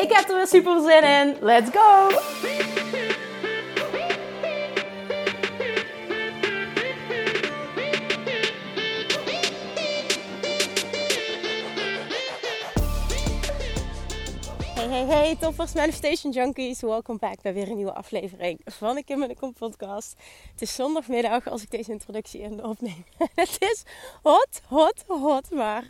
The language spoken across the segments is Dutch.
Ik heb er weer super zin in. Let's go! Hey, hey, hey, toppers, manifestation junkies. Welkom back bij weer een nieuwe aflevering van de Kim en de Kom podcast. Het is zondagmiddag als ik deze introductie in opneem. Het is hot, hot, hot, maar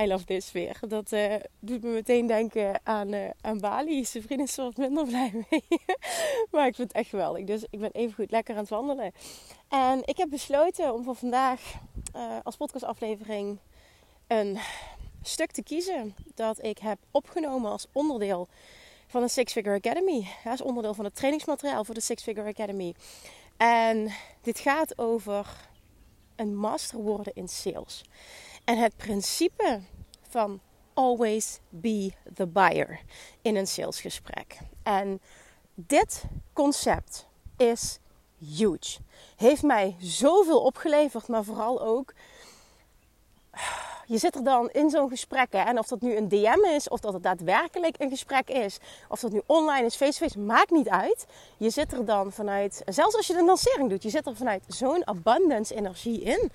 I love this weer. Dat uh, doet me meteen denken aan, uh, aan Bali. Zijn vriend is er wat minder blij mee. maar ik vind het echt geweldig. Dus ik ben even goed lekker aan het wandelen. En ik heb besloten om voor vandaag uh, als podcastaflevering een stuk te kiezen dat ik heb opgenomen als onderdeel van de Six Figure Academy. Als onderdeel van het trainingsmateriaal voor de Six Figure Academy. En dit gaat over een master worden in sales. En het principe van always be the buyer in een salesgesprek. En dit concept is huge. Heeft mij zoveel opgeleverd, maar vooral ook je zit er dan in zo'n gesprek. Hè, en of dat nu een DM is, of dat het daadwerkelijk een gesprek is, of dat nu online is, face-to-face, maakt niet uit. Je zit er dan vanuit, zelfs als je een lancering doet, je zit er vanuit zo'n abundance energie in.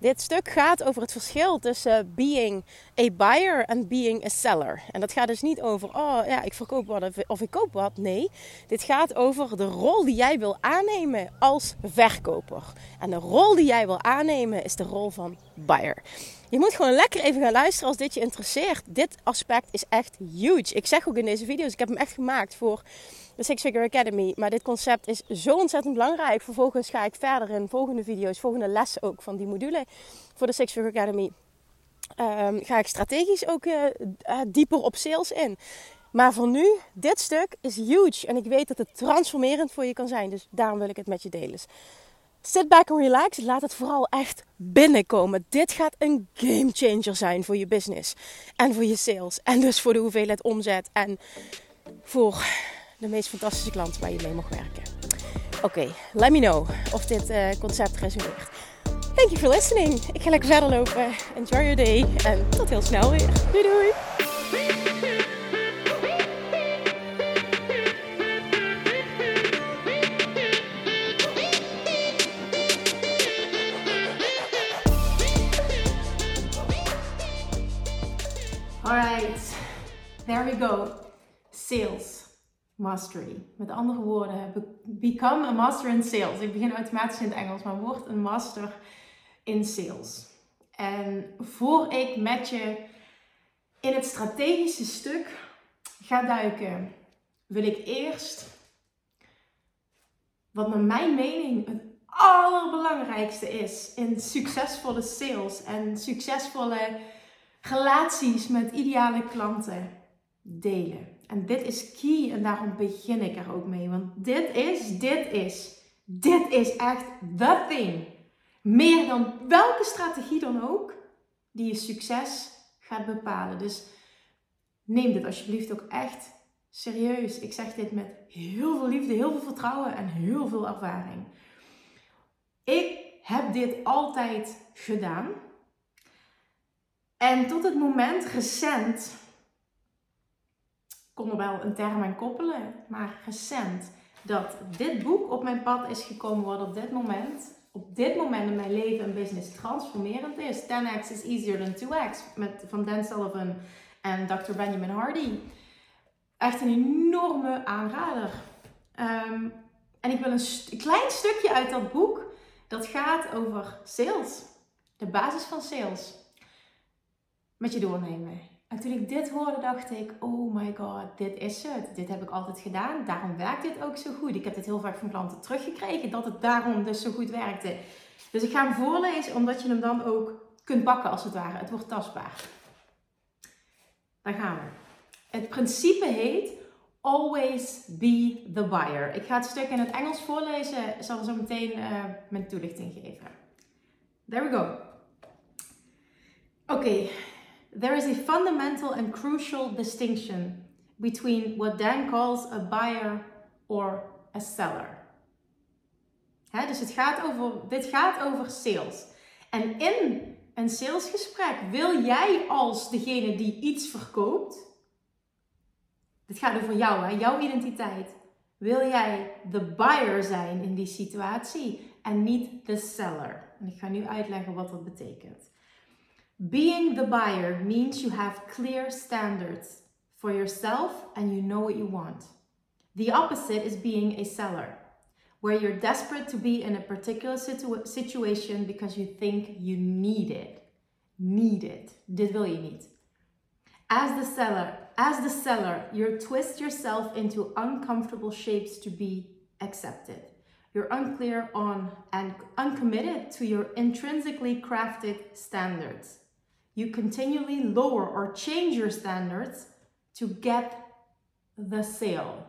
Dit stuk gaat over het verschil tussen being a buyer en being a seller. En dat gaat dus niet over, oh ja, ik verkoop wat of ik koop wat. Nee, dit gaat over de rol die jij wil aannemen als verkoper. En de rol die jij wil aannemen is de rol van buyer. Je moet gewoon lekker even gaan luisteren als dit je interesseert. Dit aspect is echt huge. Ik zeg ook in deze video's, ik heb hem echt gemaakt voor de Six Figure Academy. Maar dit concept is zo ontzettend belangrijk. Vervolgens ga ik verder in volgende video's, volgende lessen ook van die module voor de Six Figure Academy. Um, ga ik strategisch ook uh, uh, dieper op sales in. Maar voor nu, dit stuk is huge. En ik weet dat het transformerend voor je kan zijn. Dus daarom wil ik het met je delen. Sit back and relax. Laat het vooral echt binnenkomen. Dit gaat een game changer zijn voor je business. En voor je sales. En dus voor de hoeveelheid omzet. En voor de meest fantastische klanten waar je mee mag werken. Oké, let me know of dit uh, concept resoneert. Thank you for listening. Ik ga lekker verder lopen. Enjoy your day. En tot heel snel weer. Doei doei. Alright, there we go. Sales mastery. Met andere woorden, become a master in sales. Ik begin automatisch in het Engels, maar word een master in sales. En voor ik met je in het strategische stuk ga duiken, wil ik eerst, wat naar mijn mening het allerbelangrijkste is in succesvolle sales en succesvolle relaties met ideale klanten delen. En dit is key en daarom begin ik er ook mee. Want dit is, dit is, dit is echt the thing. Meer dan welke strategie dan ook die je succes gaat bepalen. Dus neem dit alsjeblieft ook echt serieus. Ik zeg dit met heel veel liefde, heel veel vertrouwen en heel veel ervaring. Ik heb dit altijd gedaan. En tot het moment recent kon er wel een term aan koppelen, maar recent dat dit boek op mijn pad is gekomen wat op dit moment, op dit moment in mijn leven en business transformerend is. 10x is easier than 2x met, van Dan Sullivan en Dr. Benjamin Hardy. Echt een enorme aanrader. Um, en ik wil een, een klein stukje uit dat boek dat gaat over sales. De basis van sales. Met je doornemen. En toen ik dit hoorde, dacht ik: Oh my god, dit is het. Dit heb ik altijd gedaan. Daarom werkt dit ook zo goed. Ik heb dit heel vaak van klanten teruggekregen dat het daarom dus zo goed werkte. Dus ik ga hem voorlezen, omdat je hem dan ook kunt pakken als het ware. Het wordt tastbaar. Daar gaan we. Het principe heet always be the buyer. Ik ga het stuk in het Engels voorlezen, zal zo meteen uh, mijn toelichting geven. There we go. Okay, there is a fundamental and crucial distinction between what Dan calls a buyer or a seller. Dus het gaat over, dit gaat over sales. En in een salesgesprek wil jij als degene die iets verkoopt, dit gaat over jou, hè, jouw identiteit. Wil jij de buyer zijn in die situatie en niet de seller? En ik ga nu uitleggen wat dat betekent. Being the buyer means you have clear standards for yourself and you know what you want. The opposite is being a seller, where you're desperate to be in a particular situ situation because you think you need it. Need it. Dit wil je niet. As the seller, as the seller, you twist yourself into uncomfortable shapes to be accepted. You're unclear on and uncommitted to your intrinsically crafted standards. You continually lower or change your standards to get the sale.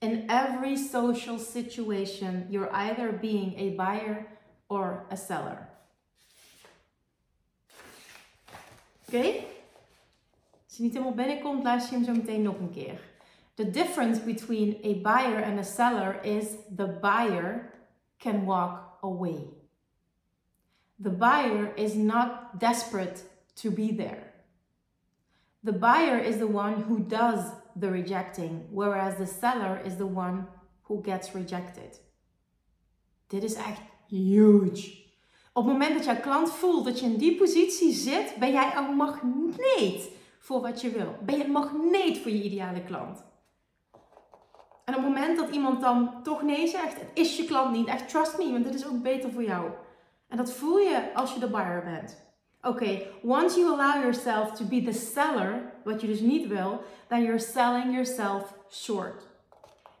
In every social situation, you're either being a buyer or a seller. Okay? Als je niet helemaal binnenkomt, luister je hem zo meteen nog een keer. The difference between a buyer and a seller is the buyer can walk away. The buyer is not desperate to be there. The buyer is the one who does the rejecting, whereas the seller is the one who gets rejected. Dit is echt huge. Op het moment dat jouw klant voelt dat je in die positie zit, ben jij een magneet voor wat je wil. Ben je een magneet voor je ideale klant. En op het moment dat iemand dan toch nee zegt, het is je klant niet. Echt, trust me, want dit is ook beter voor jou. En dat voel je als je de buyer bent. Oké, okay, once you allow yourself to be the seller, wat je dus niet wil, then you're selling yourself short.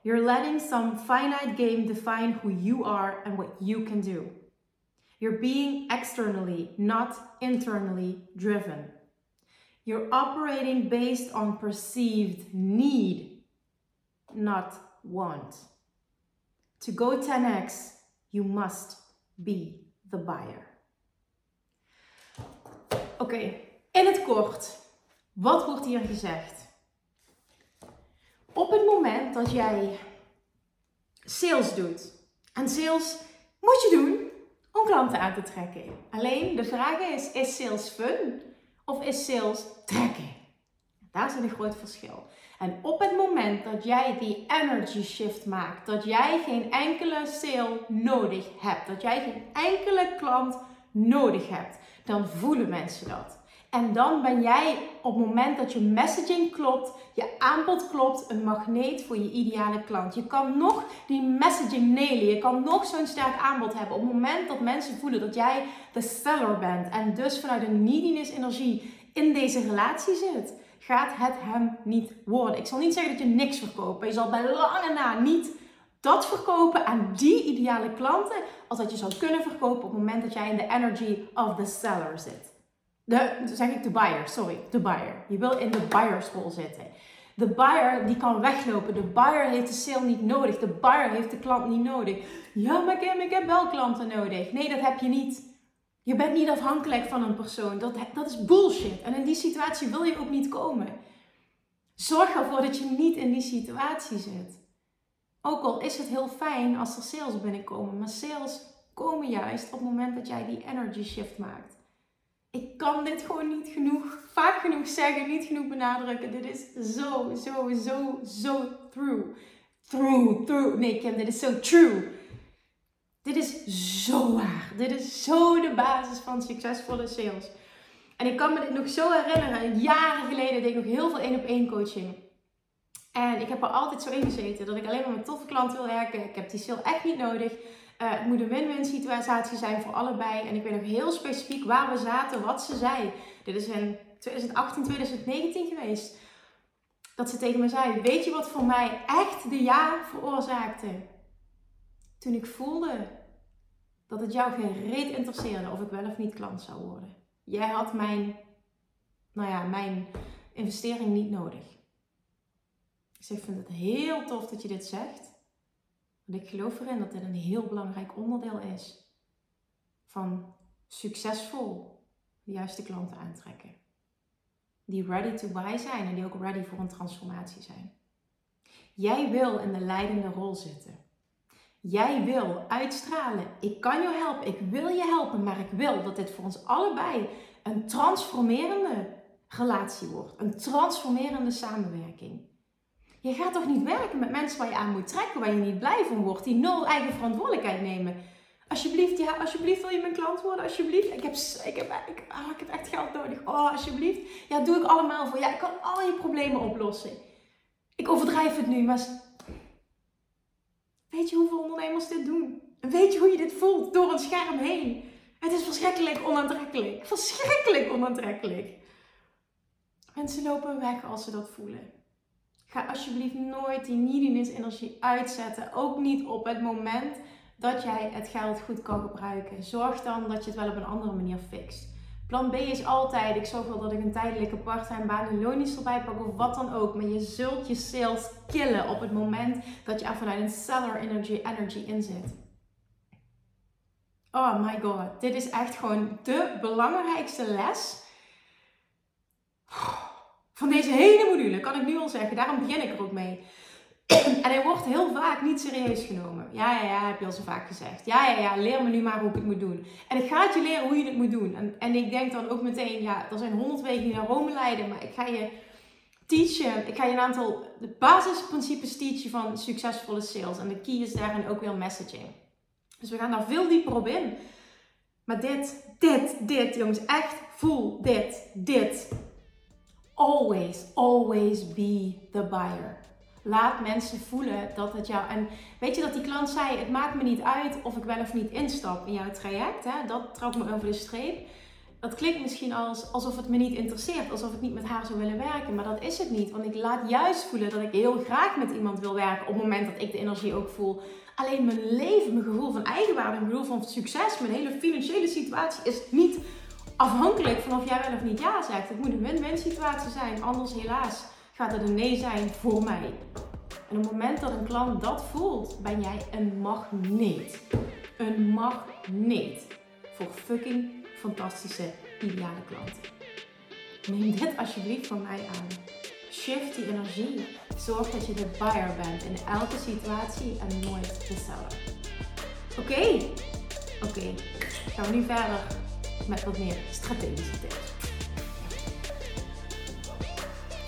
You're letting some finite game define who you are and what you can do. You're being externally, not internally driven. You're operating based on perceived need, not want. To go 10x, you must be the buyer. Oké, in het kort, wat wordt hier gezegd? Op het moment dat jij sales doet, en sales moet je doen om klanten aan te trekken. Alleen de vraag is: is sales fun? of is sales trekken? Daar zit een groot verschil. En op het moment dat jij die energy shift maakt, dat jij geen enkele sale nodig hebt, dat jij geen enkele klant nodig hebt, dan voelen mensen dat. En dan ben jij op het moment dat je messaging klopt, je aanbod klopt, een magneet voor je ideale klant. Je kan nog die messaging nailen. Je kan nog zo'n sterk aanbod hebben. Op het moment dat mensen voelen dat jij de seller bent en dus vanuit een neediness energie in deze relatie zit, gaat het hem niet worden. Ik zal niet zeggen dat je niks verkoopt. Je zal bij lange na niet dat verkopen aan die ideale klanten als dat je zou kunnen verkopen op het moment dat jij in de energy of the seller zit. De, zeg ik de buyer, sorry, de buyer. Je wil in de buyerschool zitten. De buyer die kan weglopen. De buyer heeft de sale niet nodig. De buyer heeft de klant niet nodig. Ja, maar heb, ik heb wel klanten nodig. Nee, dat heb je niet. Je bent niet afhankelijk van een persoon. Dat, dat is bullshit. En in die situatie wil je ook niet komen. Zorg ervoor dat je niet in die situatie zit. Ook al is het heel fijn als er sales binnenkomen. Maar sales komen juist op het moment dat jij die energy shift maakt ik kan dit gewoon niet genoeg, vaak genoeg zeggen, niet genoeg benadrukken. Dit is zo, zo, zo, zo true. True, true. Nee, Kim, dit is zo true. Dit is zo waar. Dit is zo de basis van succesvolle sales. En ik kan me dit nog zo herinneren. Jaren geleden deed ik nog heel veel één op één coaching. En ik heb er altijd zo in gezeten dat ik alleen maar met toffe klanten wil werken. Ik heb die sale echt niet nodig. Uh, het moet een win-win situatie zijn voor allebei. En ik weet nog heel specifiek waar we zaten, wat ze zei. Dit is in 2018, 2019 geweest. Dat ze tegen me zei: Weet je wat voor mij echt de ja veroorzaakte? Toen ik voelde dat het jou geen reet interesseerde of ik wel of niet klant zou worden. Jij had mijn, nou ja, mijn investering niet nodig. Dus ik vind het heel tof dat je dit zegt. Want ik geloof erin dat dit een heel belangrijk onderdeel is van succesvol de juiste klanten aantrekken. Die ready to buy zijn en die ook ready voor een transformatie zijn. Jij wil in de leidende rol zitten. Jij wil uitstralen. Ik kan je helpen. Ik wil je helpen. Maar ik wil dat dit voor ons allebei een transformerende relatie wordt. Een transformerende samenwerking. Je gaat toch niet werken met mensen waar je aan moet trekken, waar je niet blij van wordt, die nul eigen verantwoordelijkheid nemen. Alsjeblieft, ja, alsjeblieft wil je mijn klant worden, alsjeblieft. Ik heb, ik heb, ik, oh, ik heb echt geld nodig. Oh, alsjeblieft. Ja, doe ik allemaal voor. Ja, ik kan al je problemen oplossen. Ik overdrijf het nu, maar weet je hoeveel ondernemers dit doen? En weet je hoe je dit voelt door een scherm heen? Het is verschrikkelijk onaantrekkelijk. Verschrikkelijk onaantrekkelijk. Mensen lopen weg als ze dat voelen. Ga alsjeblieft nooit die neediness energie uitzetten. Ook niet op het moment dat jij het geld goed kan gebruiken. Zorg dan dat je het wel op een andere manier fixt. Plan B is altijd, ik zorg wel dat ik een tijdelijke parttime baan en loondienst erbij pak of wat dan ook. Maar je zult je sales killen op het moment dat je er vanuit een seller energy, energy in zit. Oh my god, dit is echt gewoon de belangrijkste les van deze hele module, kan ik nu al zeggen. Daarom begin ik er ook mee. en hij wordt heel vaak niet serieus genomen. Ja, ja, ja, heb je al zo vaak gezegd. Ja, ja, ja, leer me nu maar hoe ik het moet doen. En ik ga het je leren hoe je het moet doen. En, en ik denk dan ook meteen, ja, er zijn honderd wegen die naar Rome leiden, maar ik ga je teachen. Ik ga je een aantal de basisprincipes teachen van succesvolle sales. En de key is daarin ook weer messaging. Dus we gaan daar veel dieper op in. Maar dit, dit, dit, jongens, echt voel dit, dit always, always be the buyer. Laat mensen voelen dat het jou. En weet je dat die klant zei: Het maakt me niet uit of ik wel of niet instap in jouw traject. Hè? Dat trok me over de streep. Dat klinkt misschien als, alsof het me niet interesseert, alsof ik niet met haar zou willen werken. Maar dat is het niet. Want ik laat juist voelen dat ik heel graag met iemand wil werken op het moment dat ik de energie ook voel. Alleen mijn leven, mijn gevoel van eigenwaarde, mijn gevoel van succes, mijn hele financiële situatie is niet afhankelijk van of jij wel of niet ja zegt. Het moet een win-win situatie zijn. Anders helaas gaat het een nee zijn voor mij. En op het moment dat een klant dat voelt, ben jij een magneet. Een magneet voor fucking fantastische, ideale klanten. Neem dit alsjeblieft van mij aan. Shift die energie. Zorg dat je de buyer bent in elke situatie en nooit de seller. Oké? Oké. Gaan we nu verder met wat meer strategische tips.